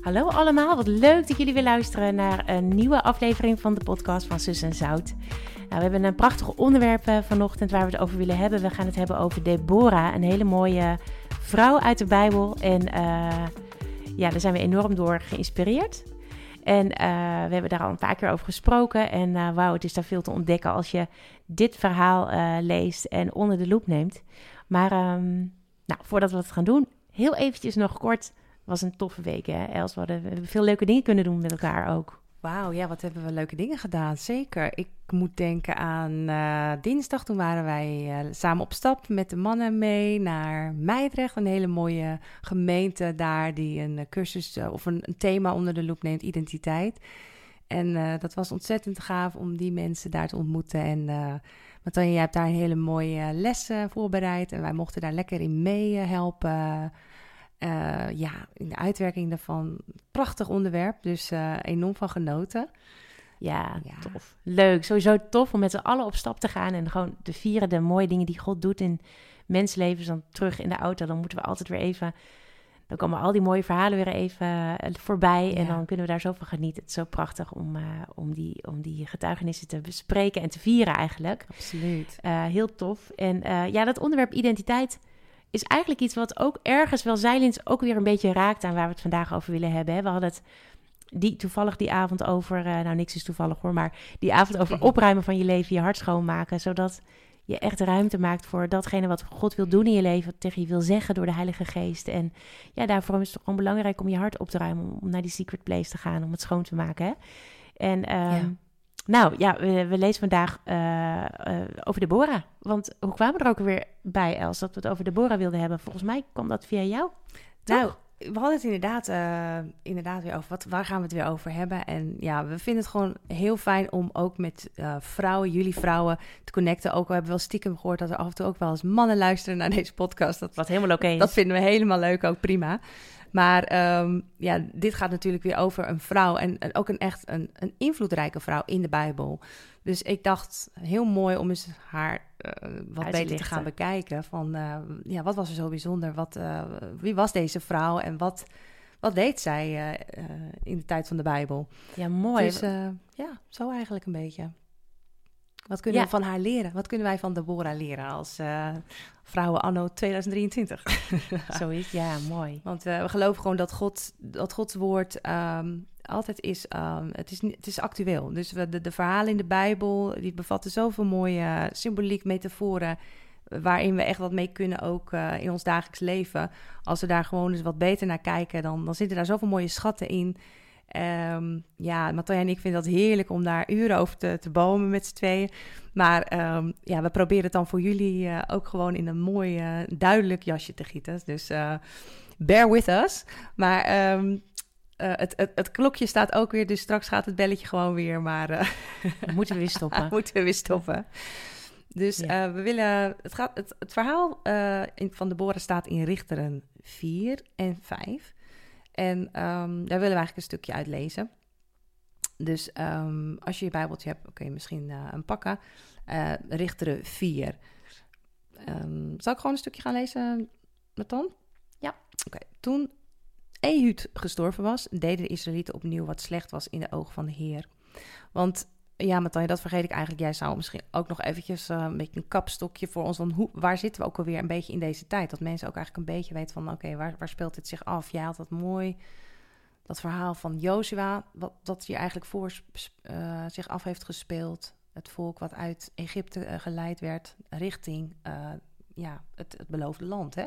Hallo allemaal, wat leuk dat jullie weer luisteren naar een nieuwe aflevering van de podcast van Sus en Zout. Nou, we hebben een prachtig onderwerp eh, vanochtend waar we het over willen hebben. We gaan het hebben over Deborah, een hele mooie vrouw uit de Bijbel. En uh, ja, daar zijn we enorm door geïnspireerd. En uh, we hebben daar al een paar keer over gesproken. En uh, wauw, het is daar veel te ontdekken als je dit verhaal leest en onder de loep neemt. Maar um, nou, voordat we het gaan doen, heel eventjes nog kort. Was een toffe week, hè, Els? We, hadden, veel leuke dingen kunnen doen met elkaar ook. Wauw, ja, wat hebben we leuke dingen gedaan. Zeker. Ik moet denken aan uh, dinsdag. Toen waren wij uh, samen op stap met de mannen mee naar Meidrecht. Een hele mooie gemeente daar die een cursus uh, of een, thema onder de loep neemt, identiteit. En dat was ontzettend gaaf om die mensen daar te ontmoeten. En Matanja, jij hebt daar een hele mooie les voorbereid. En wij mochten daar lekker in meehelpen. Uh, ja, in de uitwerking daarvan. Prachtig onderwerp, dus uh, enorm van genoten. Ja, ja, tof. Leuk. Sowieso tof om met z'n allen op stap te gaan en gewoon te vieren de mooie dingen die God doet in mensenlevens. Dan terug in de auto, dan moeten we altijd weer even... Dan komen al die mooie verhalen weer even voorbij en ja. dan kunnen we daar zo van genieten. Het is zo prachtig om, uh, om, die, om die getuigenissen te bespreken en te vieren eigenlijk. Absoluut. heel tof. En ja, dat onderwerp identiteit is eigenlijk iets wat ook ergens wel zeilings ook weer een beetje raakt aan waar we het vandaag over willen hebben. Hè? We hadden het die, toevallig die avond over, uh, nou niks is toevallig hoor, maar die avond over opruimen van je leven, je hart schoonmaken, zodat je echt ruimte maakt voor datgene wat God wil doen in je leven, wat tegen je wil zeggen door de Heilige Geest. En ja, daarvoor is het gewoon belangrijk om je hart op te ruimen, om naar die secret place te gaan, om het schoon te maken. Hè? En um, ja. Nou ja, we, we lezen vandaag uh, uh, over Deborah. Want hoe kwamen we er ook weer bij, Els, dat we het over Deborah wilden hebben? Volgens mij kwam dat via jou. Nou, we hadden het inderdaad, uh, inderdaad weer over. Wat, waar gaan we het weer over hebben? En ja, we vinden het gewoon heel fijn om ook met vrouwen, jullie vrouwen, te connecten. Ook we hebben wel stiekem gehoord dat er af en toe ook wel eens mannen luisteren naar deze podcast. Dat, Wat helemaal oké okay Dat vinden we helemaal leuk, ook prima. Maar um, ja, dit gaat natuurlijk weer over een vrouw en, en ook een echt een, een, invloedrijke vrouw in de Bijbel. Dus ik dacht, heel mooi om eens haar uh, wat Uitlichten. beter te gaan bekijken. Van, uh, ja, wat was er zo bijzonder? Wat, uh, wie was deze vrouw en wat, wat deed zij in de tijd van de Bijbel? Ja, mooi. Dus ja, zo eigenlijk een beetje. Wat kunnen ja. we van haar leren? Wat kunnen wij van Deborah leren als uh, vrouwen anno 2023? Zoiets, ja, mooi. Want uh, we geloven gewoon dat, God, dat Gods woord um, altijd is, um, het is, het is actueel. Dus we, de, de verhalen in de Bijbel, die bevatten zoveel mooie symboliek, metaforen, waarin we echt wat mee kunnen ook uh, in ons dagelijks leven. Als we daar gewoon eens wat beter naar kijken, dan, dan zitten daar zoveel mooie schatten in... Um, ja, Matthija en ik vinden dat heerlijk om daar uren over te, te bomen met z'n tweeën. Maar um, ja, we proberen het dan voor jullie uh, ook gewoon in een mooi, uh, duidelijk jasje te gieten. Dus uh, bear with us. Maar um, het, het, het, klokje staat ook weer, dus straks gaat het belletje gewoon weer. Maar moeten we weer stoppen. moeten we weer stoppen. Dus ja. we willen. Het, gaat, het, het verhaal in, van de Boren staat in Richteren 4 en 5. En um, daar willen we eigenlijk een stukje uit lezen. Dus um, als je je Bijbeltje hebt, kun je misschien uh, een pakken. Uh, Richteren 4. Um, zal ik gewoon een stukje gaan lezen, Nathan? Ja. Oké. Okay. Toen Ehud gestorven was, deden de Israëlieten opnieuw wat slecht was in de ogen van de Heer. Want ja, Matanja, dat vergeet ik eigenlijk. Jij zou misschien ook nog eventjes uh, een beetje een kapstokje voor ons. Want hoe, waar zitten we ook alweer een beetje in deze tijd? Dat mensen ook eigenlijk een beetje weten van... oké, waar, waar speelt dit zich af? Jij had dat mooi, dat verhaal van Jozua... wat dat hier eigenlijk voor uh, zich af heeft gespeeld. Het volk wat uit Egypte uh, geleid werd richting ja, het, het beloofde land, hè?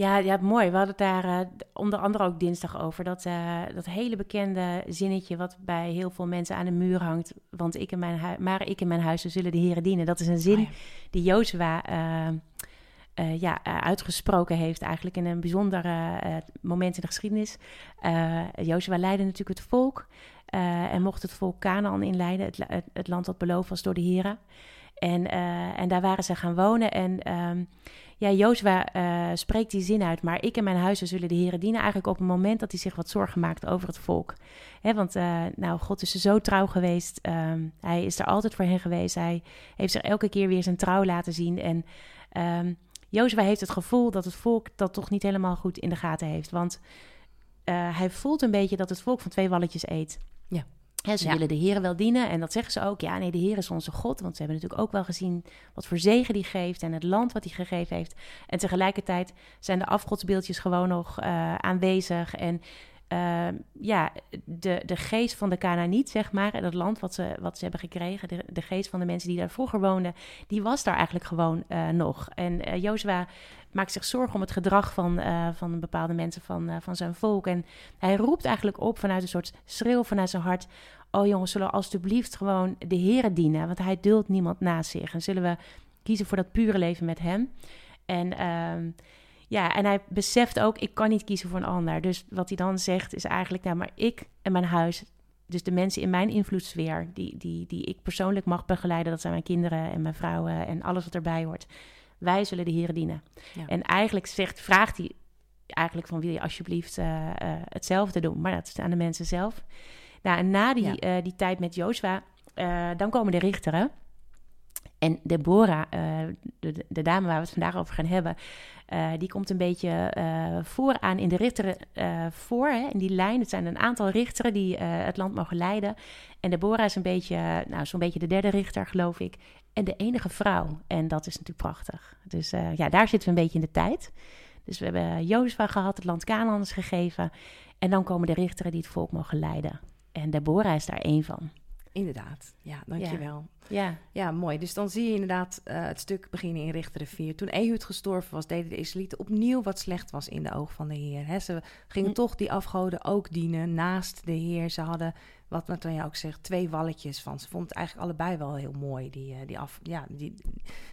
Ja, ja, mooi. We hadden het daar uh, onder andere ook dinsdag over. Dat, uh, dat hele bekende zinnetje wat bij heel veel mensen aan de muur hangt. Want ik en mijn maar ik en mijn huizen zullen de heren dienen. Dat is een zin oh, ja. die Jozua uh, ja, uitgesproken heeft eigenlijk in een bijzonder moment in de geschiedenis. Jozua leidde natuurlijk het volk en mocht het volk Canaan inleiden. Het, het, het land dat beloofd was door de heren. En, en daar waren ze gaan wonen. En um, ja, Jozua uh, spreekt die zin uit. Maar ik en mijn huizen zullen de heren dienen. Eigenlijk op het moment dat hij zich wat zorgen maakt over het volk. Want uh, nou, God is zo trouw geweest. Um, hij is er altijd voor hen geweest. Hij heeft zich elke keer weer zijn trouw laten zien. En um, Jozua heeft het gevoel dat het volk dat toch niet helemaal goed in de gaten heeft. Want eh, hij voelt een beetje dat het volk van twee walletjes eet. Ja. Ze Ja. willen de Heer wel dienen en dat zeggen ze ook. Ja, nee, de Heer is onze God. Want ze hebben natuurlijk ook wel gezien wat voor zegen die geeft en het land wat hij gegeven heeft. En tegelijkertijd zijn de afgodsbeeldjes gewoon nog eh, aanwezig. En eh, ja, de, de geest van de Canaaniet, zeg maar, en dat land wat ze, wat ze hebben gekregen, de, de geest van de mensen die daar vroeger woonden, die was daar eigenlijk gewoon eh, nog. En eh Jozua maakt zich zorgen om het gedrag van, eh, van bepaalde mensen van, van zijn volk. En hij roept eigenlijk op vanuit een soort schreeuw vanuit zijn hart. Oh jongens, zullen we alstublieft gewoon de Here dienen? Want hij duldt niemand naast zich. En zullen we kiezen voor dat pure leven met hem? En ehm, ja, en hij beseft ook, ik kan niet kiezen voor een ander. Dus wat hij dan zegt is eigenlijk, nou, maar ik en mijn huis, dus de mensen in mijn invloedssfeer, die, die, die ik persoonlijk mag begeleiden, dat zijn mijn kinderen en mijn vrouwen en alles wat erbij hoort. Wij zullen de Here dienen. Ja. En eigenlijk zegt, vraagt hij eigenlijk van, wil je alsjeblieft eh, eh, hetzelfde doen? Maar dat is aan de mensen zelf. Nou, en na die, Ja. eh, die tijd met eh, dan komen de richteren. En Deborah, de, de- de dame waar we het vandaag over gaan hebben, eh, die komt een beetje eh, vooraan in de richteren eh, voor. Hè, in die lijn. Het zijn een aantal richteren die het land mogen leiden. En Deborah is een beetje, nou, zo'n beetje de derde richter, geloof ik. En de enige vrouw. En dat is natuurlijk prachtig. Dus ja, daar zitten we een beetje in de tijd. Dus we hebben Jozua gehad, het land Canaan is gegeven. En dan komen de richteren die het volk mogen leiden. En Deborah is daar één van. Inderdaad, ja, dankjewel. Ja, Ja, mooi. Dus dan zie je inderdaad eh, het stuk beginnen in Richteren 4. Toen Ehud gestorven was, deden de Israëlieten opnieuw wat slecht was in de ogen van de Heer. Ze gingen Hm. toch die afgoden ook dienen naast de Heer. Ze hadden, wat Natanja ook zegt, twee walletjes van. Ze vonden het eigenlijk allebei wel heel mooi, die, eh, die, af, ja, die,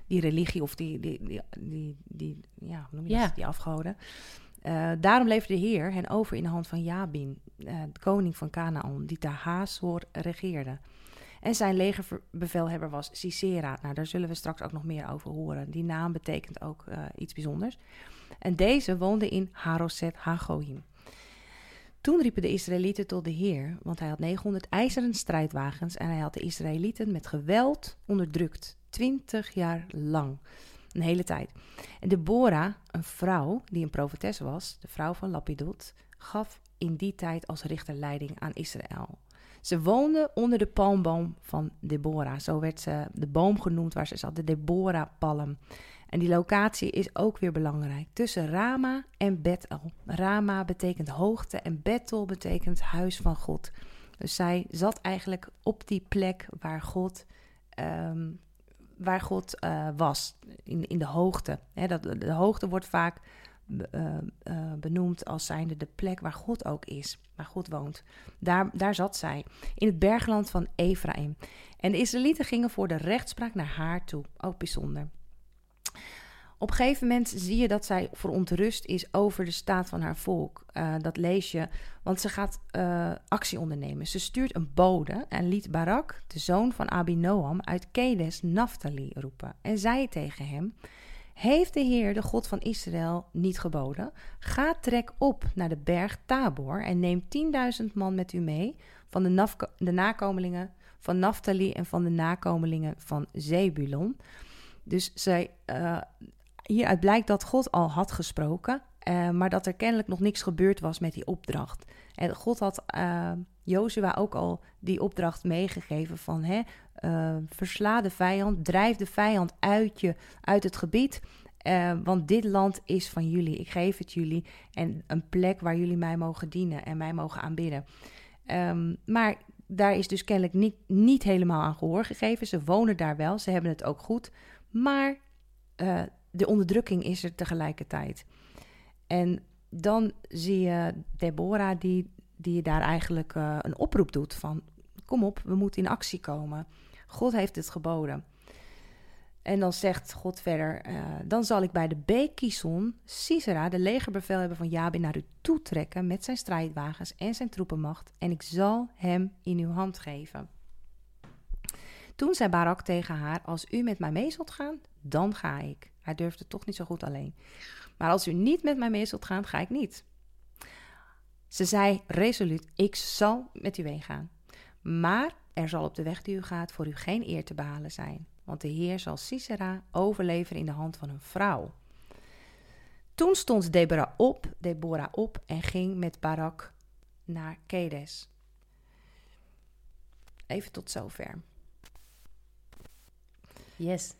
die religie of die, die, die, die, die ja, hoe noem je Ja. dat? Die afgoden. Eh, daarom leefde de Heer hen over in de hand van Jabin, eh, de koning van Canaan, die te Hazor regeerde. En zijn legerbevelhebber was Sisera. Nou, daar zullen we straks ook nog meer over horen. Die naam betekent ook eh, iets bijzonders. En deze woonde in Haroset Hagoim. Toen riepen de Israëlieten tot de Heer, want hij had 900 ijzeren strijdwagens en hij had de Israëlieten met geweld onderdrukt. Twintig jaar lang. Een hele tijd. En Deborah, een vrouw die een profetes was, de vrouw van Lapidot, gaf in die tijd als richter leiding aan Israël. Ze woonde onder de palmboom van Deborah. Zo werd ze de boom genoemd waar ze zat, de Deborah-palm. En die locatie is ook weer belangrijk. Tussen Rama en Bethel. Rama betekent hoogte en Bethel betekent huis van God. Dus zij zat eigenlijk op die plek waar God, ehm, waar God eh, was, in, in de hoogte. Dat, de hoogte wordt vaak eh, eh, benoemd als zijnde de plek waar God ook is, waar God woont. Daar, daar zat zij, in het bergland van Ephraim. En de Israëlieten gingen voor de rechtspraak naar haar toe, ook bijzonder. Op een gegeven moment zie je dat zij verontrust is over de staat van haar volk. Eh, dat lees je, want ze gaat eh, actie ondernemen. Ze stuurt een bode en liet Barak, de zoon van Abinoam, uit Kedes Naphtali roepen. En zei tegen hem: Heeft de Heer, de God van Israël, niet geboden? Ga trek op naar de berg Tabor en neem 10.000 man met u mee van de, de nakomelingen van Naphtali en van de nakomelingen van Zebulon. Dus zij, eh, hieruit blijkt dat God al had gesproken, eh, maar dat er kennelijk nog niks gebeurd was met die opdracht. En God had eh Jozua ook al die opdracht meegegeven van hè, eh, versla de vijand, drijf de vijand uit, je, uit het gebied. want dit land is van jullie. Ik geef het jullie. En een plek waar jullie mij mogen dienen en mij mogen aanbidden. Ehm, maar daar is dus kennelijk niet, niet helemaal aan gehoor gegeven. Ze wonen daar wel, ze hebben het ook goed. Maar de onderdrukking is er tegelijkertijd. En dan zie je Deborah die, die daar eigenlijk eh, een oproep doet van... kom op, we moeten in actie komen. God heeft het geboden. En dan zegt God verder... eh, dan zal ik bij de beek Sisera, de legerbevelhebber van Jabin, naar u toetrekken... met zijn strijdwagens en zijn troepenmacht... en ik zal hem in uw hand geven. Toen zei Barak tegen haar: Als u met mij mee zult gaan, dan ga ik. Hij durfde toch niet zo goed alleen. Maar als u niet met mij mee zult gaan, ga ik niet. Ze zei resoluut: Ik zal met u meegaan. Maar er zal op de weg die u gaat voor u geen eer te behalen zijn. Want de Heer zal Sisera overleveren in de hand van een vrouw. Toen stond Deborah op, Deborah op en ging met Barak naar Kedes. Even tot zover. Yes.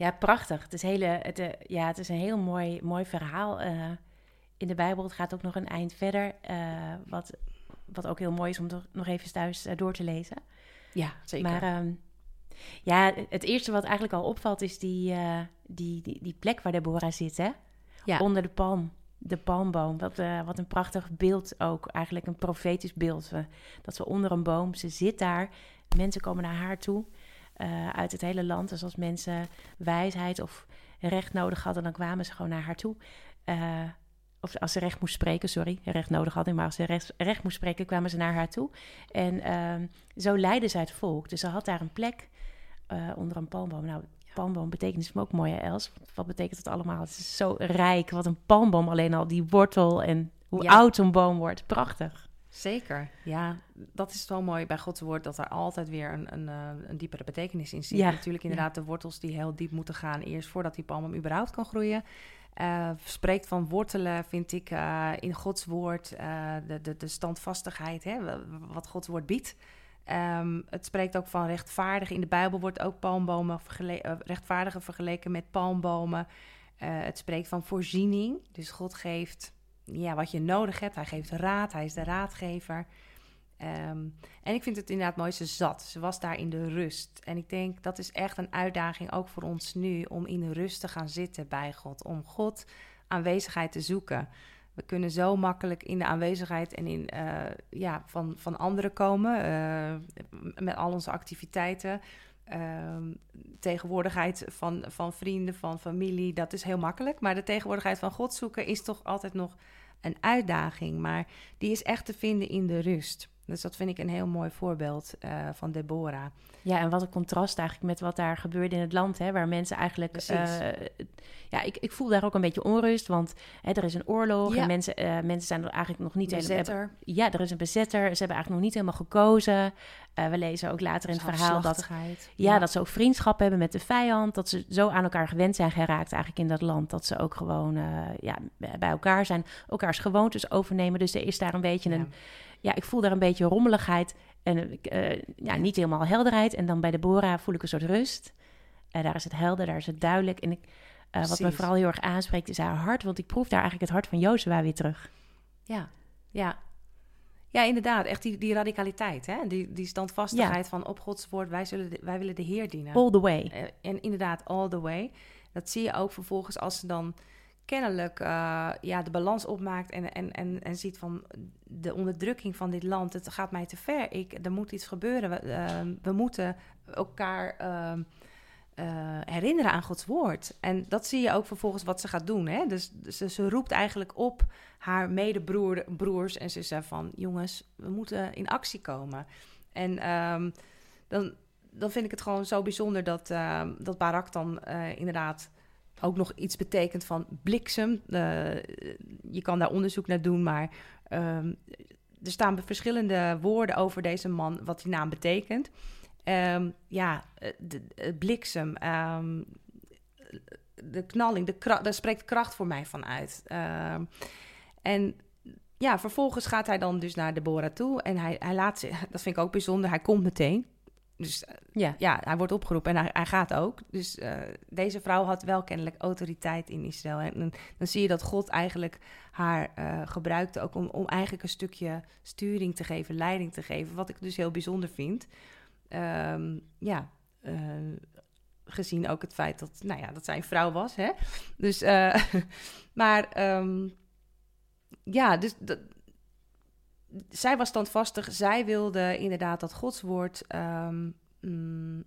Ja, prachtig. Het is, hele, het, eh, ja, het is een heel mooi, mooi verhaal uh, in de Bijbel. Het gaat ook nog een eind verder, uh, wat, wat ook heel mooi is om toch nog even thuis door te lezen. Ja, zeker. Maar um, ja, het eerste wat eigenlijk al opvalt is die, die, die, die, plek waar Deborah zit, hè? Ja. Onder de palm, de palmboom. Wat, wat een prachtig beeld ook, eigenlijk een profetisch beeld. dat ze onder een boom, ze zit daar, mensen komen naar haar toe... Uh, uit het hele land. Dus als mensen wijsheid of recht nodig hadden, dan kwamen ze gewoon naar haar toe. Uh, of als ze recht moest spreken, sorry, recht nodig hadden, maar als ze recht, recht moest spreken, kwamen ze naar haar toe. En uh, zo leidde zij het volk. Dus ze had daar een plek eh, onder een palmboom. Nou, palmboom betekenis me ook mooi, Els. Wat betekent het allemaal? Het is zo rijk. Wat een palmboom alleen al, die wortel en hoe Ja. oud een boom wordt. Prachtig. Zeker, ja. Dat is zo mooi bij Gods woord, dat er altijd weer een, een, eh, een diepere betekenis in zit. Ja, Natuurlijk inderdaad de wortels die heel diep moeten gaan eerst voordat die palm überhaupt kan groeien. Eh, spreekt van wortelen, vind ik, eh, in Gods woord, de, de, de standvastigheid, hè, wa- wat Gods woord biedt. Ehm, het spreekt ook van rechtvaardigen. In de Bijbel wordt ook palmbomen vergele- rechtvaardigen vergeleken met palmbomen. Het spreekt van voorziening. Dus God geeft ja, wat je nodig hebt. Hij geeft raad, hij is de raadgever. Ehm, en ik vind het inderdaad mooi, ze zat. Ze was daar in de rust. En ik denk dat is echt een uitdaging ook voor ons nu om in de rust te gaan zitten bij God. Om God aanwezigheid te zoeken. We kunnen zo makkelijk in de aanwezigheid en in, eh, ja, van, van anderen komen. eh, met al onze activiteiten. Ehm, tegenwoordigheid van, van vrienden, van familie, dat is heel makkelijk. Maar de tegenwoordigheid van God zoeken is toch altijd nog een uitdaging. Maar die is echt te vinden in de rust. Dus dat vind ik een heel mooi voorbeeld eh, van Deborah. Ja, en wat een contrast eigenlijk met wat daar gebeurde in het land, hè, waar mensen eigenlijk. Eh, ja, ik, ik voel daar ook een beetje onrust, want hè, er is een oorlog Ja. en mensen, eh, mensen zijn er eigenlijk nog niet helemaal. Ja, er is een bezetter. Ze hebben eigenlijk nog niet helemaal gekozen. We lezen ook later in het verhaal dat, ja, dat ze ook vriendschap hebben met de vijand. Dat ze zo aan elkaar gewend zijn geraakt eigenlijk in dat land. Dat ze ook gewoon ja, bij elkaar zijn. Elkaars gewoontes overnemen. Dus er is daar een beetje een... Ja, ik voel daar een beetje rommeligheid. En eh, ja, niet helemaal helderheid. En dan bij Deborah voel ik een soort rust. Eh, daar is het helder, daar is het duidelijk. En ik, eh, wat me vooral heel erg aanspreekt is haar hart. Want ik proef daar eigenlijk het hart van Jozua weer terug. Ja, ja. Ja, inderdaad. Echt die, die radicaliteit, hè? Die, die standvastigheid van op Gods woord, wij, zullen de- wij willen de Heer dienen. All the way. Eh, en inderdaad, all the way. Dat zie je ook vervolgens als ze dan kennelijk eh, ja, de balans opmaakt en, en, en, en ziet van de onderdrukking van dit land. Het gaat mij te ver. Ik, er moet iets gebeuren. We, eh, we moeten elkaar eh, eh, herinneren aan Gods woord. En dat zie je ook vervolgens wat ze gaat doen. Hè? Dus, ze, roept eigenlijk op haar medebroers en zegt van... jongens, we moeten in actie komen. En ehm, dan, dan vind ik het gewoon zo bijzonder dat, ehm, dat Barak dan eh, inderdaad ook nog iets betekent van bliksem. Eh, je kan daar onderzoek naar doen, maar ehm, er staan verschillende woorden over deze man, wat die naam betekent. Ehm, ja, eh, de, de bliksem, ehm, de knalling, de kracht, daar spreekt kracht voor mij van uit. En ja, vervolgens gaat hij dan dus naar Deborah toe en hij, hij laat zich, dat vind ik ook bijzonder, hij komt meteen. Dus eh, Ja. ja, hij wordt opgeroepen en hij, hij gaat ook. Dus eh, deze vrouw had wel kennelijk autoriteit in Israël. En dan, dan zie je dat God eigenlijk haar eh, gebruikte ook om, om eigenlijk een stukje sturing te geven, leiding te geven. Wat ik dus heel bijzonder vind. Ehm, ja, gezien ook het feit dat, nou ja, dat zij een vrouw was. Hè? Dus, maar ehm, ja, dus dat, zij was standvastig. Zij wilde inderdaad dat Gods woord ehm, mm,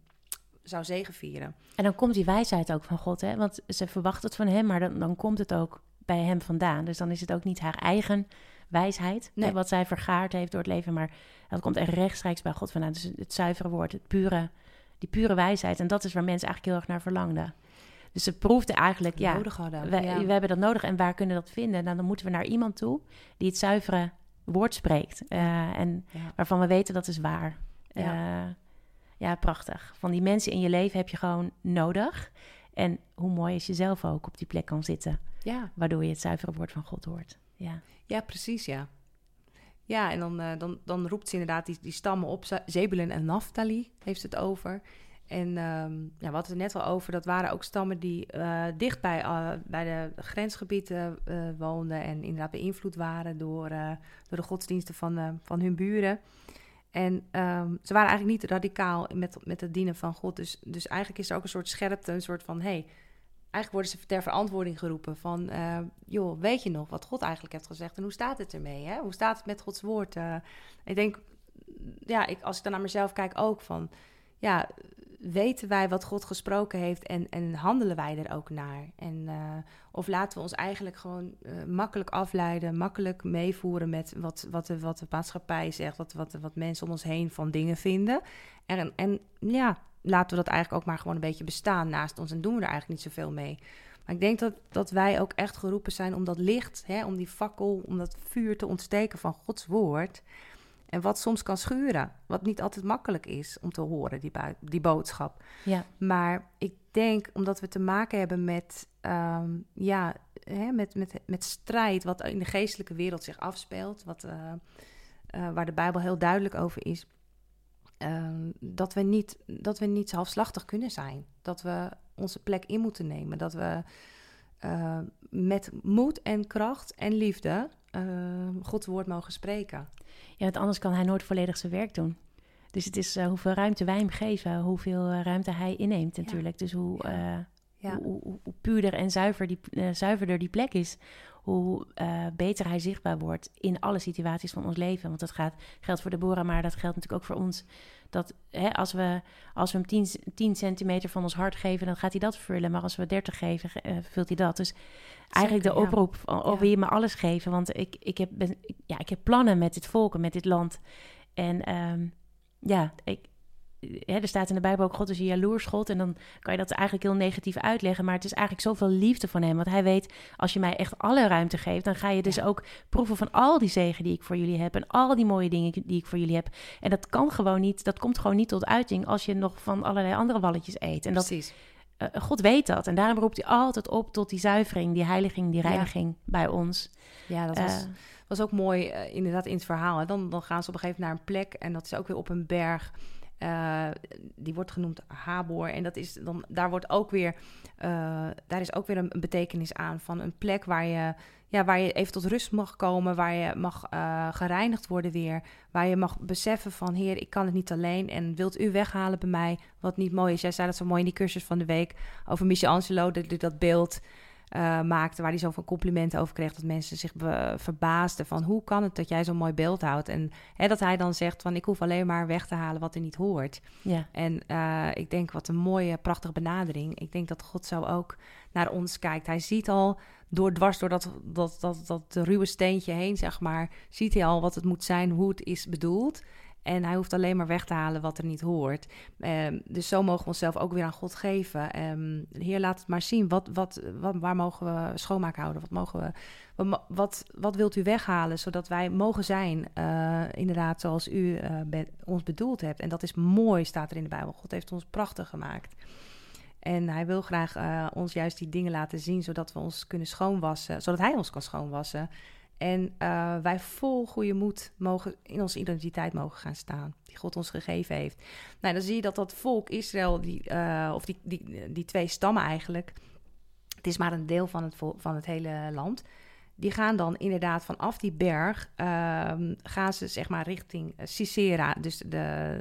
zou zegevieren. En dan komt die wijsheid ook van God, hè? Want ze verwacht het van hem, maar dan, dan komt het ook bij hem vandaan. Dus dan is het ook niet haar eigen wijsheid, Nee. hè, wat zij vergaard heeft door het leven, maar dat komt echt rechtstreeks bij God vandaan. Dus het zuivere woord, het pure, die pure wijsheid. En dat is waar mensen eigenlijk heel erg naar verlangden. Dus ze proefde eigenlijk, ja, nodig hadden. wij, ja. we hebben dat nodig en waar kunnen we dat vinden? Nou, dan moeten we naar iemand toe die het zuivere woord spreekt. Eh, en Ja. waarvan we weten dat is waar. Ja. Ja. ja, prachtig. Van die mensen in je leven heb je gewoon nodig. En hoe mooi is je zelf ook op die plek kan zitten. Ja. Waardoor je het zuivere woord van God hoort. Ja, ja precies, ja. Ja, en dan, uh, dan, dan roept ze inderdaad die, die stammen op. Zebulun en Naphtali heeft het over. En um, ja, we hadden het net al over, dat waren ook stammen die uh, dicht bij, uh, bij de grensgebieden woonden en inderdaad beïnvloed waren door, door de godsdiensten van, van hun buren. En um, ze waren eigenlijk niet radicaal met, met het dienen van God. Dus, dus eigenlijk is er ook een soort scherpte, een soort van... hey, eigenlijk worden ze ter verantwoording geroepen van... Joh, weet je nog wat God eigenlijk heeft gezegd en hoe staat het ermee? Hè? Hoe staat het met Gods woord? Ik denk, ja, ik, als ik dan naar mezelf kijk ook van... ja, weten wij wat God gesproken heeft en, en handelen wij er ook naar? En, uh, of laten we ons eigenlijk gewoon uh, makkelijk afleiden, makkelijk meevoeren met wat, wat, de, wat de maatschappij zegt, wat, wat, wat mensen om ons heen van dingen vinden. En, en ja, laten we dat eigenlijk ook maar gewoon een beetje bestaan naast ons en doen we er eigenlijk niet zoveel mee. Maar ik denk dat, dat wij ook echt geroepen zijn om dat licht, hè, om die fakkel, om dat vuur te ontsteken van Gods woord. En wat soms kan schuren. Wat niet altijd makkelijk is om te horen, die, die boodschap. Ja. Maar ik denk, omdat we te maken hebben met, um, ja, hè, met, met, met strijd, wat in de geestelijke wereld zich afspeelt, wat, uh, uh, waar de Bijbel heel duidelijk over is, uh, dat, we niet, dat we niet halfslachtig kunnen zijn. Dat we onze plek in moeten nemen. Dat we uh, met moed en kracht en liefde Gods woord mogen spreken. Ja, want anders kan hij nooit volledig zijn werk doen. Dus het is uh, hoeveel ruimte wij hem geven, hoeveel uh, ruimte hij inneemt natuurlijk. Ja. Dus hoe, uh, ja. hoe, hoe, hoe, puurder en zuiver die, zuiverder die plek is, hoe beter hij zichtbaar wordt in alle situaties van ons leven. Want dat gaat, geldt voor Deborah, maar dat geldt natuurlijk ook voor ons. Dat hè, als, we, als we hem 10, 10 centimeter van ons hart geven, dan gaat hij dat vullen. Maar als we 30 geven, vult hij dat. Dus eigenlijk de oproep oh, wil je me alles geven? Want ik, ik, heb, ben, ja, ik heb plannen met dit volk en met dit land. En um, ja, ik, hè, er staat in de Bijbel ook God is een jaloers God. En dan kan je dat eigenlijk heel negatief uitleggen. Maar het is eigenlijk zoveel liefde van hem. Want hij weet, als je mij echt alle ruimte geeft... dan ga je dus ja. ook proeven van al die zegen die ik voor jullie heb... en al die mooie dingen die ik voor jullie heb. En dat kan gewoon niet, dat komt gewoon niet tot uiting... als je nog van allerlei andere walletjes eet. En dat, Precies. Uh, God weet dat. En daarom roept hij altijd op tot die zuivering, die heiliging, die reiniging ja. bij ons. Ja, dat was, uh, was ook mooi uh, inderdaad in het verhaal. Hè. Dan, dan gaan ze op een gegeven moment naar een plek en dat is ook weer op een berg. Uh, die wordt genoemd Habor. En dat is dan, daar wordt ook weer, uh, daar is ook weer een, betekenis aan van een plek waar je, ja, waar je even tot rust mag komen, waar je mag uh, gereinigd worden weer, waar je mag beseffen van Heer, ik kan het niet alleen en wilt u weghalen bij mij wat niet mooi is. Jij zei dat zo mooi in die cursus van de week over Michelangelo, dat, dat beeld. Uh, maakte, waar hij zoveel complimenten over kreeg, dat mensen zich verbaasden van hoe kan het dat jij zo'n mooi beeld houdt? En hè, dat hij dan zegt van ik hoef alleen maar weg te halen wat er niet hoort. Ja. En uh, ik denk wat een mooie, prachtige benadering. Ik denk dat God zo ook naar ons kijkt. Hij ziet al door dwars door dat, dat, dat, dat ruwe steentje heen, zeg maar, ziet hij al wat het moet zijn, hoe het is bedoeld. En hij hoeft alleen maar weg te halen wat er niet hoort. Um, dus zo mogen we onszelf ook weer aan God geven. Um, Heer, laat het maar zien. Wat, wat, waar mogen we schoonmaak houden? Wat, mogen we, wat, wat, wilt u weghalen? Zodat wij mogen zijn, uh, inderdaad, zoals u be ons bedoeld hebt. En dat is mooi, staat er in de Bijbel. God heeft ons prachtig gemaakt. En hij wil graag uh, ons juist die dingen laten zien, zodat we ons kunnen schoonwassen. Zodat hij ons kan schoonwassen. En uh, wij vol goede moed mogen in onze identiteit mogen gaan staan, die God ons gegeven heeft. Nou, dan zie je dat dat volk Israël, die, uh, of die, die, die twee stammen eigenlijk, het is maar een deel van het, van het hele land. Die gaan dan inderdaad vanaf die berg, uh, gaan ze zeg maar richting Sisera, dus de,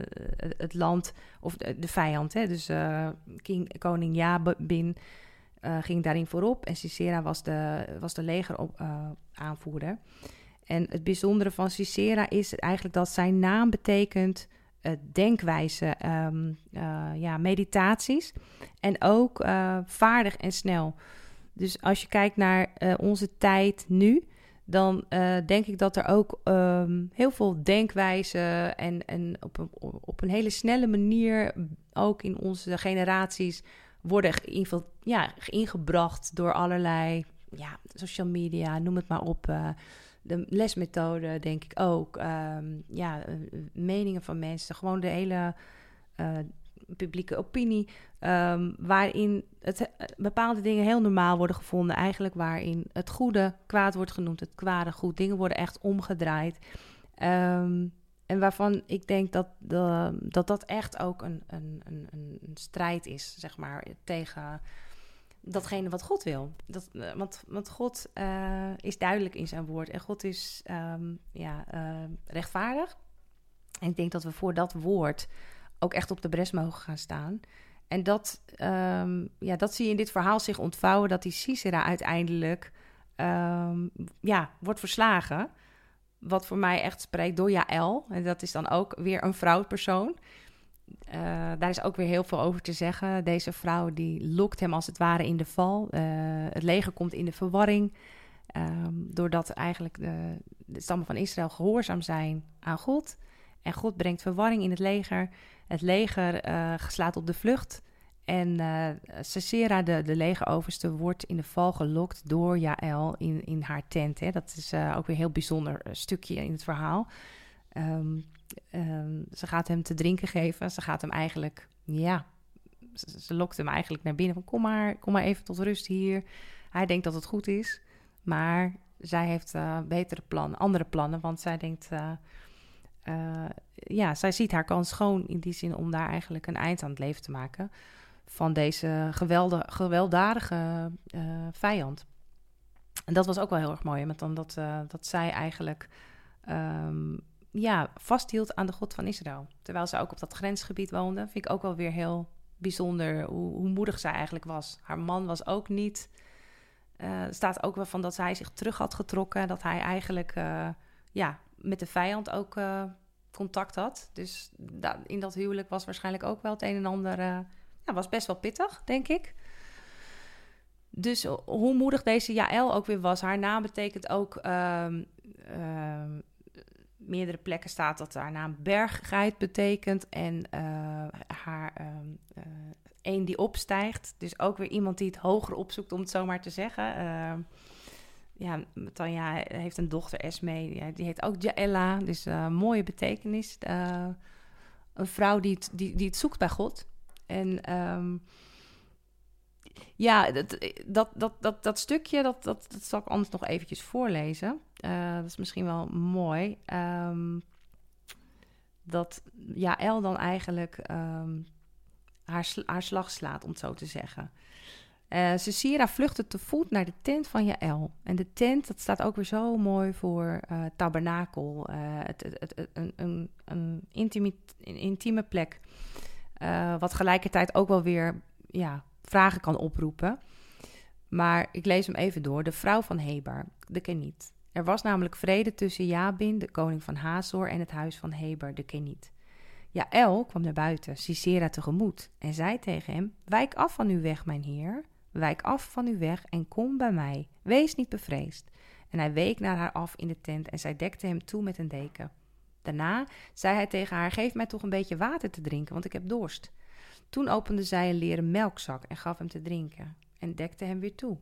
het land, of de, vijand. Hè? Dus king, koning Jabin uh, ging daarin voorop en Sisera was de, was de legeraanvoerder. En het bijzondere van Sisera is eigenlijk dat zijn naam betekent uh, denkwijze, uh, ja, meditaties en ook vaardig en snel. Dus als je kijkt naar onze tijd nu, dan denk ik dat er ook um, heel veel denkwijzen en, en op, een, op een hele snelle manier ook in onze generaties worden ja, ingebracht door allerlei ja, social media, noem het maar op. Uh, de lesmethode, denk ik ook. Um, ja, uh, meningen van mensen. Gewoon de hele uh, publieke opinie, ehm, waarin het, bepaalde dingen heel normaal worden gevonden. Eigenlijk waarin het goede kwaad wordt genoemd, het kwade goed. Dingen worden echt omgedraaid. Ehm, en waarvan ik denk dat, dat dat echt ook een, een, een, een strijd is, zeg maar, tegen datgene wat God wil. Dat, eh, want, want God uh, is duidelijk in zijn woord en God is um, ja, uh, rechtvaardig. En ik denk dat we voor dat woord ook echt op de bres mogen gaan staan. En dat, um, ja, dat zie je in dit verhaal zich ontvouwen, dat die Sisera uiteindelijk um, ja, wordt verslagen. Wat voor mij echt spreekt door Jaël. En dat is dan ook weer een vrouwpersoon. Uh, daar is ook weer heel veel over te zeggen. Deze vrouw die lokt hem als het ware in de val. Uh, het leger komt in de verwarring. Um, doordat eigenlijk de, de, stammen van Israël gehoorzaam zijn aan God. En God brengt verwarring in het leger. Het leger uh, slaat op de vlucht. En uh, de, de legeroverste, wordt in de val gelokt door Jaël in, in haar tent. Hè. Dat is uh, ook weer een heel bijzonder stukje in het verhaal. Um, um, ze gaat hem te drinken geven. Ze gaat hem eigenlijk, ja, ze, lokt hem eigenlijk naar binnen. Van, kom maar, kom maar even tot rust hier. Hij denkt dat het goed is. Maar zij heeft betere plannen, andere plannen. Want zij denkt, ja, zij ziet haar kans schoon in die zin om daar eigenlijk een eind aan het leven te maken van deze geweldige, gewelddadige uh, vijand. En dat was ook wel heel erg mooi, met dan dat, uh, dat zij eigenlijk um, ja, vasthield aan de God van Israël. Terwijl ze ook op dat grensgebied woonde, vind ik ook wel weer heel bijzonder hoe, hoe moedig zij eigenlijk was. Haar man was ook niet. Uh, staat ook wel van dat zij zich terug had getrokken, dat hij eigenlijk ja, met de vijand ook contact had. Dus da in dat huwelijk was waarschijnlijk ook wel het een en ander. Ja, was best wel pittig, denk ik. Dus hoe moedig deze Jaël ook weer was. Haar naam betekent ook. Um, um, meerdere plekken staat dat haar naam berggeit betekent. En uh, haar um, een die opstijgt. Dus ook weer iemand die het hoger opzoekt, om het zo maar te zeggen ja, Tanja heeft een dochter, Esme, die heet ook Jaella. Dus uh, mooie betekenis. Een vrouw die die, die het zoekt bij God. En um, ja, dat, dat, dat, dat, stukje, dat, dat, dat zal ik anders nog eventjes voorlezen. Uh, dat is misschien wel mooi. Um, dat Jaël dan eigenlijk um, haar, haar slag slaat, om het zo te zeggen. Uh, Cecira vluchtte te voet naar de tent van Jaël. En de tent, dat staat ook weer zo mooi voor uh, tabernakel. Het, het, een, een, een intieme plek. Wat gelijkertijd ook wel weer ja, vragen kan oproepen. Maar ik lees hem even door. De vrouw van Heber, de Keniet. Er was namelijk vrede tussen Jabin, de koning van Hazor, en het huis van Heber, de Keniet. Jaël kwam naar buiten, Sisera tegemoet, en zei tegen hem: Wijk af van uw weg, mijn heer. Wijk af van uw weg en kom bij mij. Wees niet bevreesd. En hij week naar haar af in de tent en zij dekte hem toe met een deken. Daarna zei hij tegen haar: Geef mij toch een beetje water te drinken, want ik heb dorst. Toen opende zij een leren melkzak en gaf hem te drinken en dekte hem weer toe.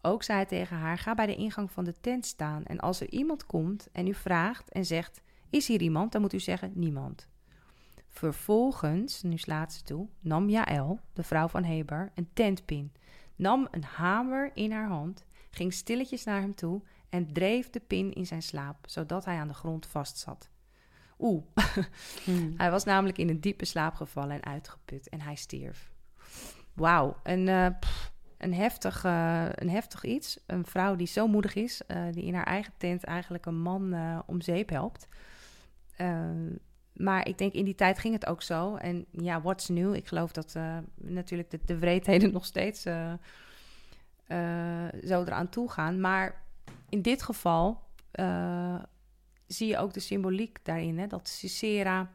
Ook zei hij tegen haar: Ga bij de ingang van de tent staan en als er iemand komt en u vraagt en zegt: Is hier iemand? Dan moet u zeggen: Niemand. Vervolgens, nu slaat ze toe, nam Jaël, de vrouw van Heber, een tentpin, nam een hamer in haar hand, ging stilletjes naar hem toe en dreef de pin in zijn slaap, zodat hij aan de grond vastzat. Oeh, hmm. hij was namelijk in een diepe slaap gevallen en uitgeput en hij stierf. Wauw, een, uh, een, heftig, uh, een heftig iets. Een vrouw die zo moedig is, uh, die in haar eigen tent eigenlijk een man om zeep helpt maar ik denk in die tijd ging het ook zo. En ja, what's new? Ik geloof dat natuurlijk de, de wreedheden nog steeds zo eraan toe gaan. Maar in dit geval zie je ook de symboliek daarin. Hè? Dat Cicera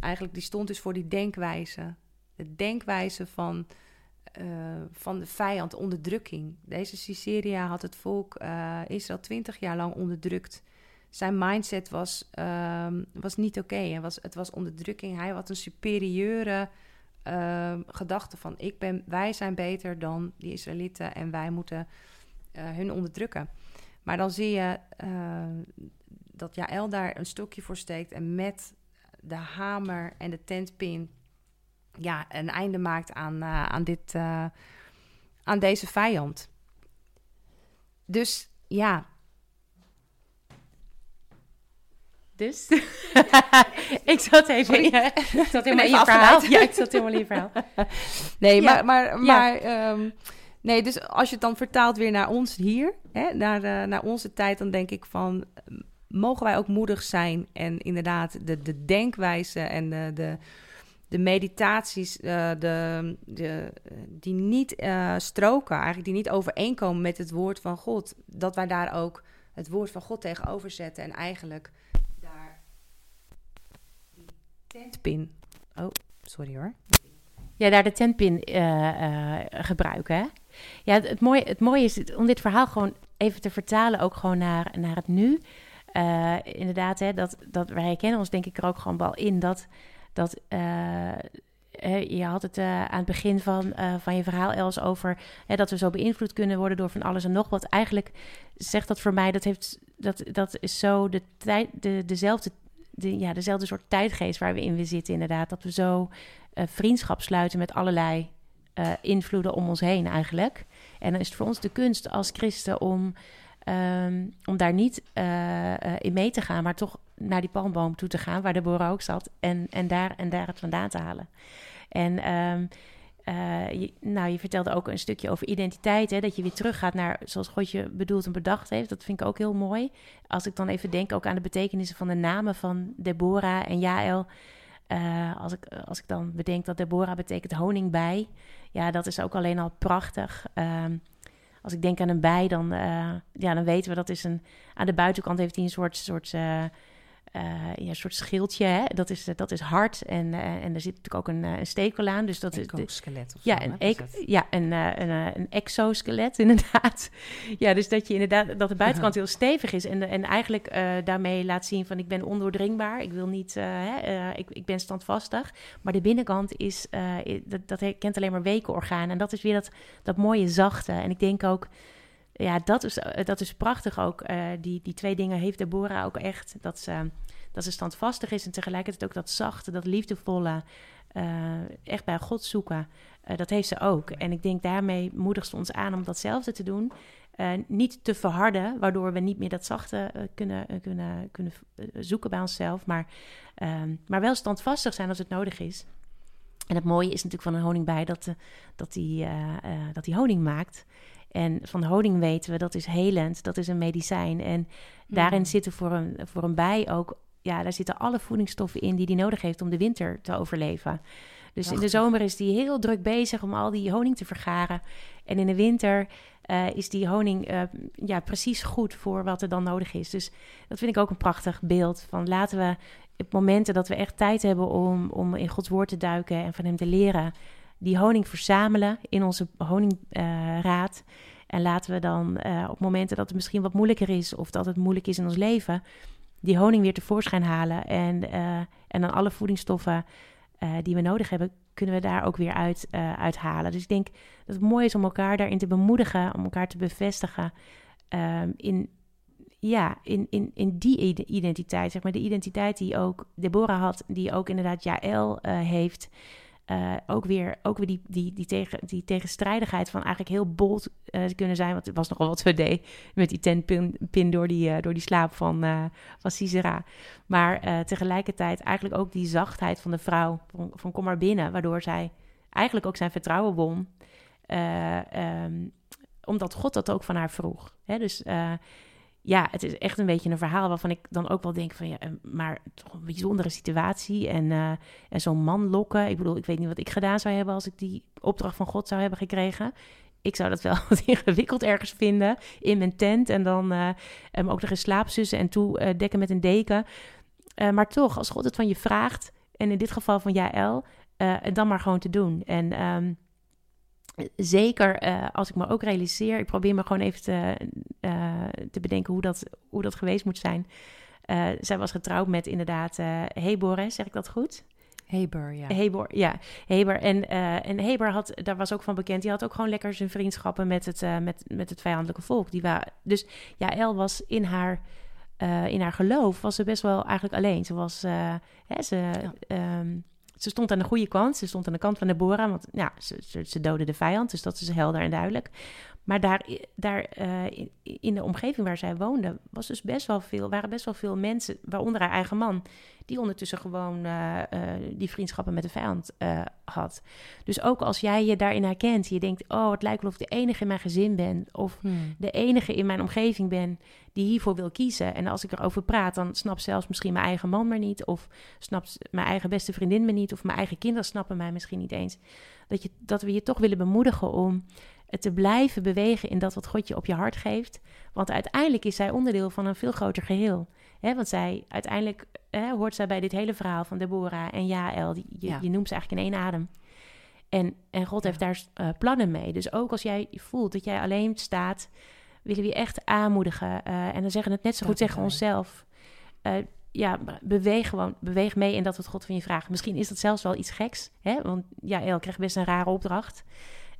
eigenlijk, die stond dus voor die denkwijze. De denkwijze van, van de vijand, onderdrukking. Deze Ciceria had het volk Israël twintig jaar lang onderdrukt zijn mindset was, um, was niet oké. Okay. Was, het was onderdrukking. Hij had een superieure um, gedachte van... Ik ben, wij zijn beter dan die Israëlieten en wij moeten uh, hun onderdrukken. Maar dan zie je dat Jaël daar een stokje voor steekt... en met de hamer en de tentpin ja, een einde maakt aan, aan, dit, aan deze vijand. Dus ja, Dus ik zat even, in, ik zat helemaal in je verhaal. Ja, ik zat helemaal in je verhaal. Nee, maar, maar, maar ehm, nee, dus als je het dan vertaalt weer naar ons hier, hè, naar, uh, naar onze tijd, dan denk ik van, mogen wij ook moedig zijn en inderdaad de, de denkwijze en de, de, de meditaties uh, de, de, die niet uh, stroken, eigenlijk die niet overeenkomen met het woord van God, dat wij daar ook het woord van God tegenover zetten en eigenlijk tentpin. Oh, sorry hoor. Ja, daar de tentpin uh, gebruiken. Hè? Ja, het, mooie, het mooie is om dit verhaal gewoon even te vertalen, ook gewoon naar, naar het nu. Uh, inderdaad, hè, dat, dat wij herkennen ons denk ik er ook gewoon wel in dat, dat je had het aan het begin van, van je verhaal, Els, over hè, dat we zo beïnvloed kunnen worden door van alles en nog wat. Eigenlijk zegt dat voor mij, dat, heeft, dat, dat is zo de tijd, de, dezelfde de, ja, dezelfde soort tijdgeest waar we in we zitten, inderdaad. Dat we zo uh, vriendschap sluiten met allerlei invloeden om ons heen eigenlijk. En dan is het voor ons de kunst als christen om, um, om daar niet uh, in mee te gaan, maar toch naar die palmboom toe te gaan, waar de ook zat, en, en, daar, en daar het vandaan te halen. En um, uh, je, nou, je vertelde ook een stukje over identiteit. Hè, dat je weer teruggaat naar zoals God je bedoeld en bedacht heeft. Dat vind ik ook heel mooi. Als ik dan even denk ook aan de betekenissen van de namen van Deborah en Jael. Als, ik, als ik dan bedenk dat Deborah betekent honing bij. Ja, dat is ook alleen al prachtig. Uh, als ik denk aan een bij, dan, uh, ja, dan weten we dat is een... Aan de buitenkant heeft hij een soort... soort uh, ja, een soort schildje. Hè? Dat, is, dat is hard en, uh, en er zit natuurlijk ook een, uh, een stekel aan. Dus dat Exoskelet is. Ja, een, e ja een, een, een, exoskelet inderdaad. ja, dus dat je inderdaad dat de buitenkant heel stevig is en, en eigenlijk daarmee laat zien van ik ben ondoordringbaar. Ik wil niet, hè, ik, ik ben standvastig. Maar de binnenkant is, dat, dat kent alleen maar wekenorgaan. En dat is weer dat, dat mooie zachte. En ik denk ook ja, dat is, dat is prachtig ook. Uh, die, die twee dingen heeft Deborah ook echt. Dat ze, dat ze standvastig is en tegelijkertijd ook dat zachte, dat liefdevolle. Uh, echt bij God zoeken. Dat heeft ze ook. En ik denk daarmee moedigt ze ons aan om datzelfde te doen. niet te verharden, waardoor we niet meer dat zachte kunnen, kunnen, kunnen zoeken bij onszelf. Maar, ehm, maar wel standvastig zijn als het nodig is. En het mooie is natuurlijk van een honingbij dat, dat, die, dat die honing maakt. En van honing weten we dat is helend, dat is een medicijn. En daarin mm. zitten voor een, voor een bij ook, ja, daar zitten alle voedingsstoffen in die die nodig heeft om de winter te overleven. Dus in de zomer is die heel druk bezig om al die honing te vergaren. En in de winter uh, is die honing uh, ja, precies goed voor wat er dan nodig is. Dus dat vind ik ook een prachtig beeld. Van laten we op momenten dat we echt tijd hebben om, om in Gods woord te duiken en van hem te leren, die honing verzamelen in onze honingraad. En laten we dan uh, op momenten dat het misschien wat moeilijker is of dat het moeilijk is in ons leven, die honing weer tevoorschijn halen. En, uh, en dan alle voedingsstoffen uh, die we nodig hebben, kunnen we daar ook weer uit, uithalen. Dus ik denk dat het mooi is om elkaar daarin te bemoedigen, om elkaar te bevestigen ehm, in, ja, in, in, in die identiteit. Zeg maar de identiteit die ook Deborah had, die ook inderdaad Jaël heeft. Uh, ook weer, ook weer die, die, die, tegen, die tegenstrijdigheid van eigenlijk heel bold uh, kunnen zijn. Want het was nogal wat we deed met die tenpin pin door, die, uh, door die slaap van, van Cicera. Maar tegelijkertijd eigenlijk ook die zachtheid van de vrouw. Van, van kom maar binnen. Waardoor zij eigenlijk ook zijn vertrouwen won. Um, omdat God dat ook van haar vroeg. Hè? Dus ja, het is echt een beetje een verhaal waarvan ik dan ook wel denk van ja, maar toch een bijzondere situatie. En, uh, en zo'n man lokken. Ik bedoel, ik weet niet wat ik gedaan zou hebben als ik die opdracht van God zou hebben gekregen. Ik zou dat wel wat ingewikkeld ergens vinden in mijn tent. En dan uh, ook nog eens slaapzussen en toe dekken met een deken. maar toch, als God het van je vraagt, en in dit geval van Jaël, dan maar gewoon te doen. En um, zeker uh, als ik me ook realiseer, ik probeer me gewoon even te, uh, te bedenken hoe dat, hoe dat geweest moet zijn. Uh, zij was getrouwd met inderdaad Hebor, hè, zeg ik dat goed? Heber, ja. Heber, ja. Heber. En, en Heber had, daar was ook van bekend, die had ook gewoon lekker zijn vriendschappen met het, met, met het vijandelijke volk. Die dus ja, El was in haar, in haar geloof, was ze best wel eigenlijk alleen. Ze was, hè, ze... Ja. Um, ze stond aan de goede kant. Ze stond aan de kant van Deborah, want ja, ze, ze, ze doodde de vijand. Dus dat is helder en duidelijk. Maar daar, daar uh, in de omgeving waar zij woonde, was dus best wel veel, waren best wel veel mensen, waaronder haar eigen man, die ondertussen gewoon uh, uh, die vriendschappen met de vijand had. Dus ook als jij je daarin herkent, je denkt, oh, het lijkt wel of ik de enige in mijn gezin ben, of hmm. de enige in mijn omgeving ben die hiervoor wil kiezen. En als ik erover praat, dan snapt zelfs misschien mijn eigen man me niet, of snapt mijn eigen beste vriendin me niet, of mijn eigen kinderen snappen mij misschien niet eens. Dat, je, dat we je toch willen bemoedigen om te blijven bewegen in dat wat God je op je hart geeft. Want uiteindelijk is zij onderdeel van een veel groter geheel. He, want zij, uiteindelijk hoort zij bij dit hele verhaal van Deborah en Jaël. Je, ja. je noemt ze eigenlijk in één adem. En, en God heeft daar uh, plannen mee. Dus ook als jij voelt dat jij alleen staat, willen we je echt aanmoedigen. Uh, en dan zeggen het net zo goed tegen onszelf. Uh, ja, beweeg gewoon, beweeg mee in dat wat God van je vraagt. Misschien is dat zelfs wel iets geks, hè? want Jaël krijgt best een rare opdracht.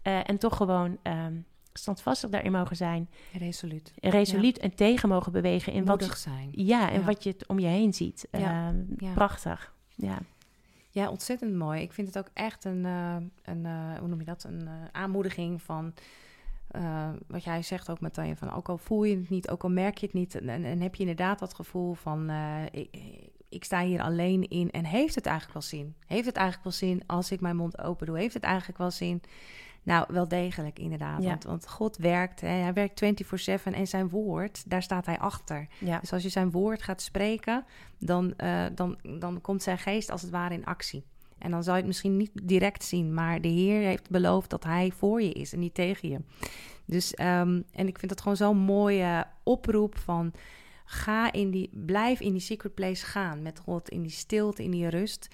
Uh, en toch gewoon um, standvastig daarin mogen zijn. Resoluut. Resoluut en tegen mogen bewegen in Moedig wat zijn. Ja, en ja. wat je om je heen ziet. Ja. Uh, prachtig. Ja. Ja, ontzettend mooi. Ik vind het ook echt een, uh, een hoe noem je dat? Een aanmoediging van wat jij zegt ook, Matanje, van ook al voel je het niet, ook al merk je het niet, en, en heb je inderdaad dat gevoel van ik, ik sta hier alleen in en heeft het eigenlijk wel zin? Heeft het eigenlijk wel zin als ik mijn mond open doe? Heeft het eigenlijk wel zin? Nou, wel degelijk inderdaad. Ja. Want, want, God werkt, hè, hij werkt 24-7 en zijn woord, daar staat hij achter. Ja. Dus als je zijn woord gaat spreken, dan, uh, dan, dan komt zijn geest als het ware in actie. En dan zal je het misschien niet direct zien, maar de Heer heeft beloofd dat hij voor je is en niet tegen je. Dus, um, en ik vind dat gewoon zo'n mooie oproep van ga in die, blijf in die secret place gaan met God, in die stilte, in die rust.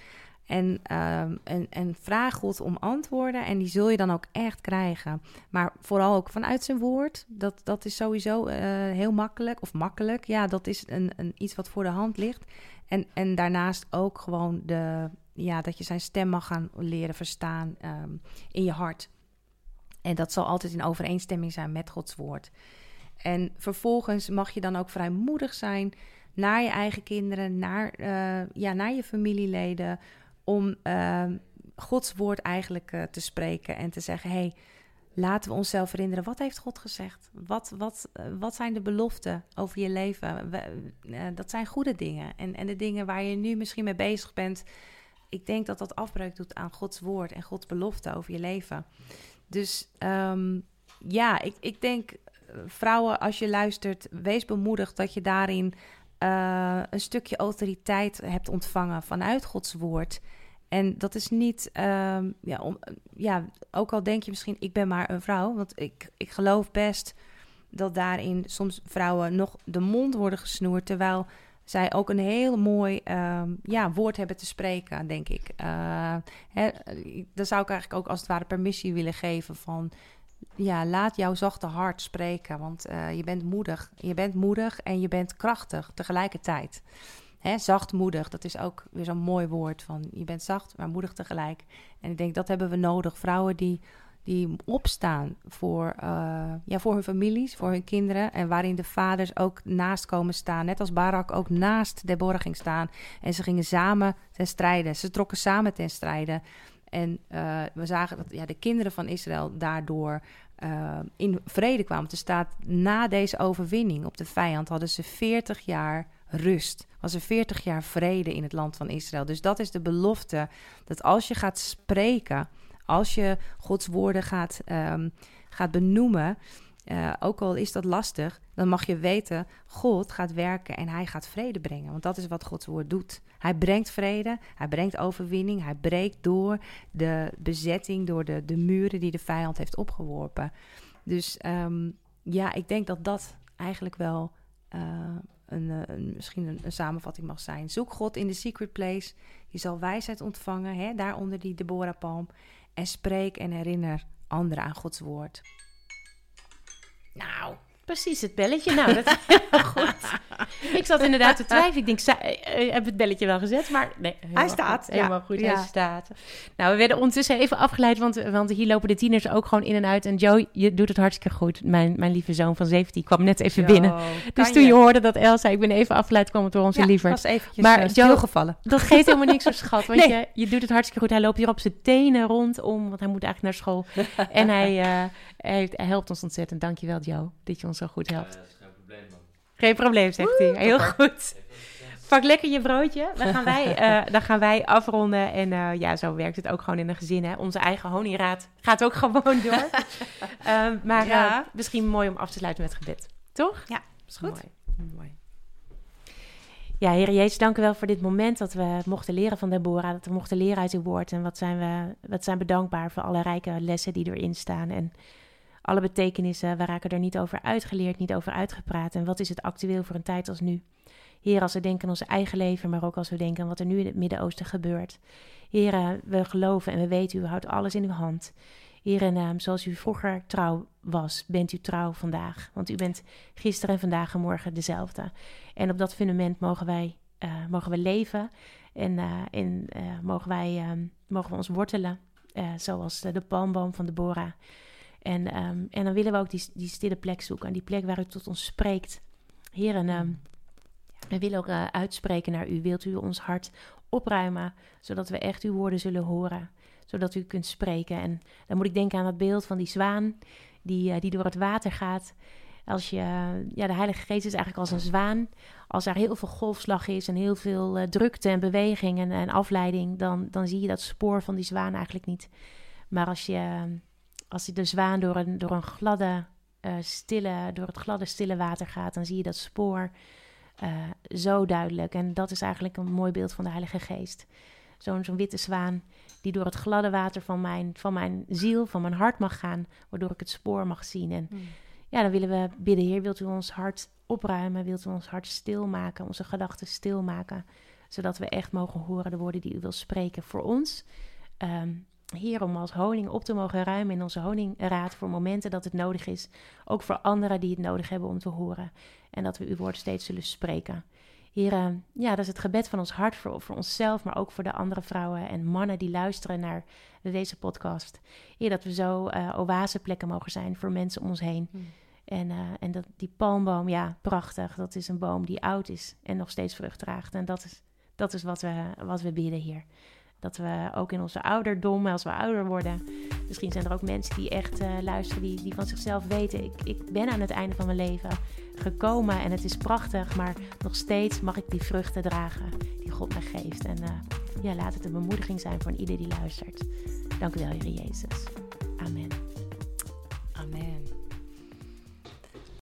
En, um, en, en vraag God om antwoorden en die zul je dan ook echt krijgen. Maar vooral ook vanuit zijn woord. Dat, dat is sowieso uh, heel makkelijk. Of makkelijk, ja, dat is een, een, iets wat voor de hand ligt. En, en daarnaast ook gewoon de, ja, dat je zijn stem mag gaan leren verstaan um, in je hart. En dat zal altijd in overeenstemming zijn met Gods woord. En vervolgens mag je dan ook vrijmoedig zijn naar je eigen kinderen, naar, uh, ja, naar je familieleden om uh, Gods woord eigenlijk uh, te spreken en te zeggen: hey, laten we onszelf herinneren. Wat heeft God gezegd? Wat, wat, uh, wat zijn de beloften over je leven? We, uh, dat zijn goede dingen. En, en de dingen waar je nu misschien mee bezig bent. Ik denk dat dat afbreuk doet aan Gods woord en Gods belofte over je leven. Dus um, ja, ik, ik denk, vrouwen, als je luistert, wees bemoedigd dat je daarin een stukje autoriteit hebt ontvangen vanuit Gods woord. En dat is niet, um, ja, ja, ook al denk je misschien, ik ben maar een vrouw. Want ik, ik geloof best dat daarin soms vrouwen nog de mond worden gesnoerd. Terwijl zij ook een heel mooi um, ja, woord hebben te spreken, denk ik. Uh, dan zou ik eigenlijk ook als het ware permissie willen geven van... Ja, laat jouw zachte hart spreken, want uh, je bent moedig. Je bent moedig en je bent krachtig tegelijkertijd. Hè, zachtmoedig, dat is ook weer zo'n mooi woord van je bent zacht, maar moedig tegelijk. En ik denk dat hebben we nodig. Vrouwen die, die opstaan voor, uh, ja, voor hun families, voor hun kinderen. En waarin de vaders ook naast komen staan. Net als Barak ook naast Deborah ging staan. En ze gingen samen ten strijde. Ze trokken samen ten strijde. En uh, we zagen dat ja, de kinderen van Israël daardoor uh, in vrede kwamen te staan. Na deze overwinning op de vijand hadden ze 40 jaar rust. Was er 40 jaar vrede in het land van Israël. Dus dat is de belofte dat als je gaat spreken, als je Gods woorden gaat, um, gaat benoemen, uh, ook al is dat lastig, dan mag je weten, God gaat werken en hij gaat vrede brengen. Want dat is wat Gods woord doet. Hij brengt vrede, hij brengt overwinning, hij breekt door de bezetting, door de, de muren die de vijand heeft opgeworpen. Dus um, ja, ik denk dat dat eigenlijk wel uh, een, een, misschien een, een, samenvatting mag zijn. Zoek God in de secret place. Je zal wijsheid ontvangen, hè, daar onder die Deborah-palm. En spreek en herinner anderen aan Gods woord. Nou, precies het belletje. Nou, dat is heel goed. Ik zat inderdaad te twijfelen. Ik denk, je hebt het belletje wel gezet, maar nee. Hij staat. Goed, helemaal goed, hij staat. Nou, we werden ondertussen even afgeleid, want, want hier lopen de tieners ook gewoon in en uit. En Joe, je doet het hartstikke goed. Mijn, mijn lieve zoon van 17 kwam net even binnen. Dus toen je? hoorde dat El zei, ik ben even afgeleid, kwam het door onze ja, lieverd. was eventjes maar uh, Joe, gevallen. Dat geeft helemaal niks zo schat, want je, je doet het hartstikke goed. Hij loopt hier op zijn tenen rondom, want hij moet eigenlijk naar school. en hij, uh, hij, helpt ons ontzettend. Dankjewel Joe, dat je ons zo goed helpt. Geen probleem, zegt hij. Heel goed. Pak lekker je broodje. Dan gaan wij, uh, dan gaan wij afronden. En uh, ja, zo werkt het ook gewoon in een gezin. Hè? Onze eigen honingraad gaat ook gewoon door. uh, maar ja. misschien mooi om af te sluiten met gebed. Toch? Ja, is goed. Mooi. mooi. Ja, Heer Jezus, dank u wel voor dit moment dat we mochten leren van Deborah. Dat we mochten leren uit uw woord. En wat zijn we, wat zijn we dankbaar voor alle rijke lessen die erin staan. En alle betekenissen, we raken er niet over uitgeleerd, niet over uitgepraat. En wat is het actueel voor een tijd als nu? Heer, als we denken aan ons eigen leven, maar ook als we denken aan wat er nu in het Midden-Oosten gebeurt. Heer, we geloven en we weten, u houdt alles in uw hand. Heer, en uh, zoals u vroeger trouw was, bent u trouw vandaag. Want u bent gisteren en vandaag en morgen dezelfde. En op dat fundament mogen wij uh, mogen we leven en, uh, en mogen, wij, mogen we ons wortelen, zoals de, de palmboom van Deborah. En, um, en dan willen we ook die, die stille plek zoeken. Die plek waar u tot ons spreekt. Heer, en um, we willen ook uh, uitspreken naar u. Wilt u ons hart opruimen, zodat we echt uw woorden zullen horen. Zodat u kunt spreken. En dan moet ik denken aan dat beeld van die zwaan die, uh, die door het water gaat. Als je, ja, de Heilige Geest is eigenlijk als een zwaan. Als er heel veel golfslag is en heel veel drukte en beweging en, en afleiding, dan, dan zie je dat spoor van die zwaan eigenlijk niet. Maar als je als de zwaan door een, door een gladde, uh, stille, door het gladde, stille water gaat, dan zie je dat spoor uh, zo duidelijk. En dat is eigenlijk een mooi beeld van de Heilige Geest. Zo'n zo'n witte zwaan die door het gladde water van mijn, van mijn ziel, van mijn hart mag gaan, waardoor ik het spoor mag zien. En hmm. ja, dan willen we bidden, Heer, wilt u ons hart opruimen? Wilt u ons hart stilmaken, onze gedachten stilmaken? Zodat we echt mogen horen de woorden die u wil spreken voor ons. Um, hier om als honing op te mogen ruimen in onze honingraad voor momenten dat het nodig is. Ook voor anderen die het nodig hebben om te horen. En dat we uw woord steeds zullen spreken. Hier, uh, ja, dat is het gebed van ons hart voor, voor onszelf, maar ook voor de andere vrouwen en mannen die luisteren naar deze podcast. Hier dat we zo uh, oaseplekken mogen zijn voor mensen om ons heen. Hmm. En, uh, en dat, die palmboom, ja, prachtig. Dat is een boom die oud is en nog steeds vrucht draagt. En dat is, dat is wat, we, wat we bidden hier. Dat we ook in onze ouderdom, als we ouder worden. Misschien zijn er ook mensen die echt uh, luisteren, die, die van zichzelf weten: ik, ik ben aan het einde van mijn leven gekomen en het is prachtig, maar nog steeds mag ik die vruchten dragen die God mij geeft. En uh, ja, laat het een bemoediging zijn voor ieder die luistert. Dank u wel, Heer Jezus. Amen.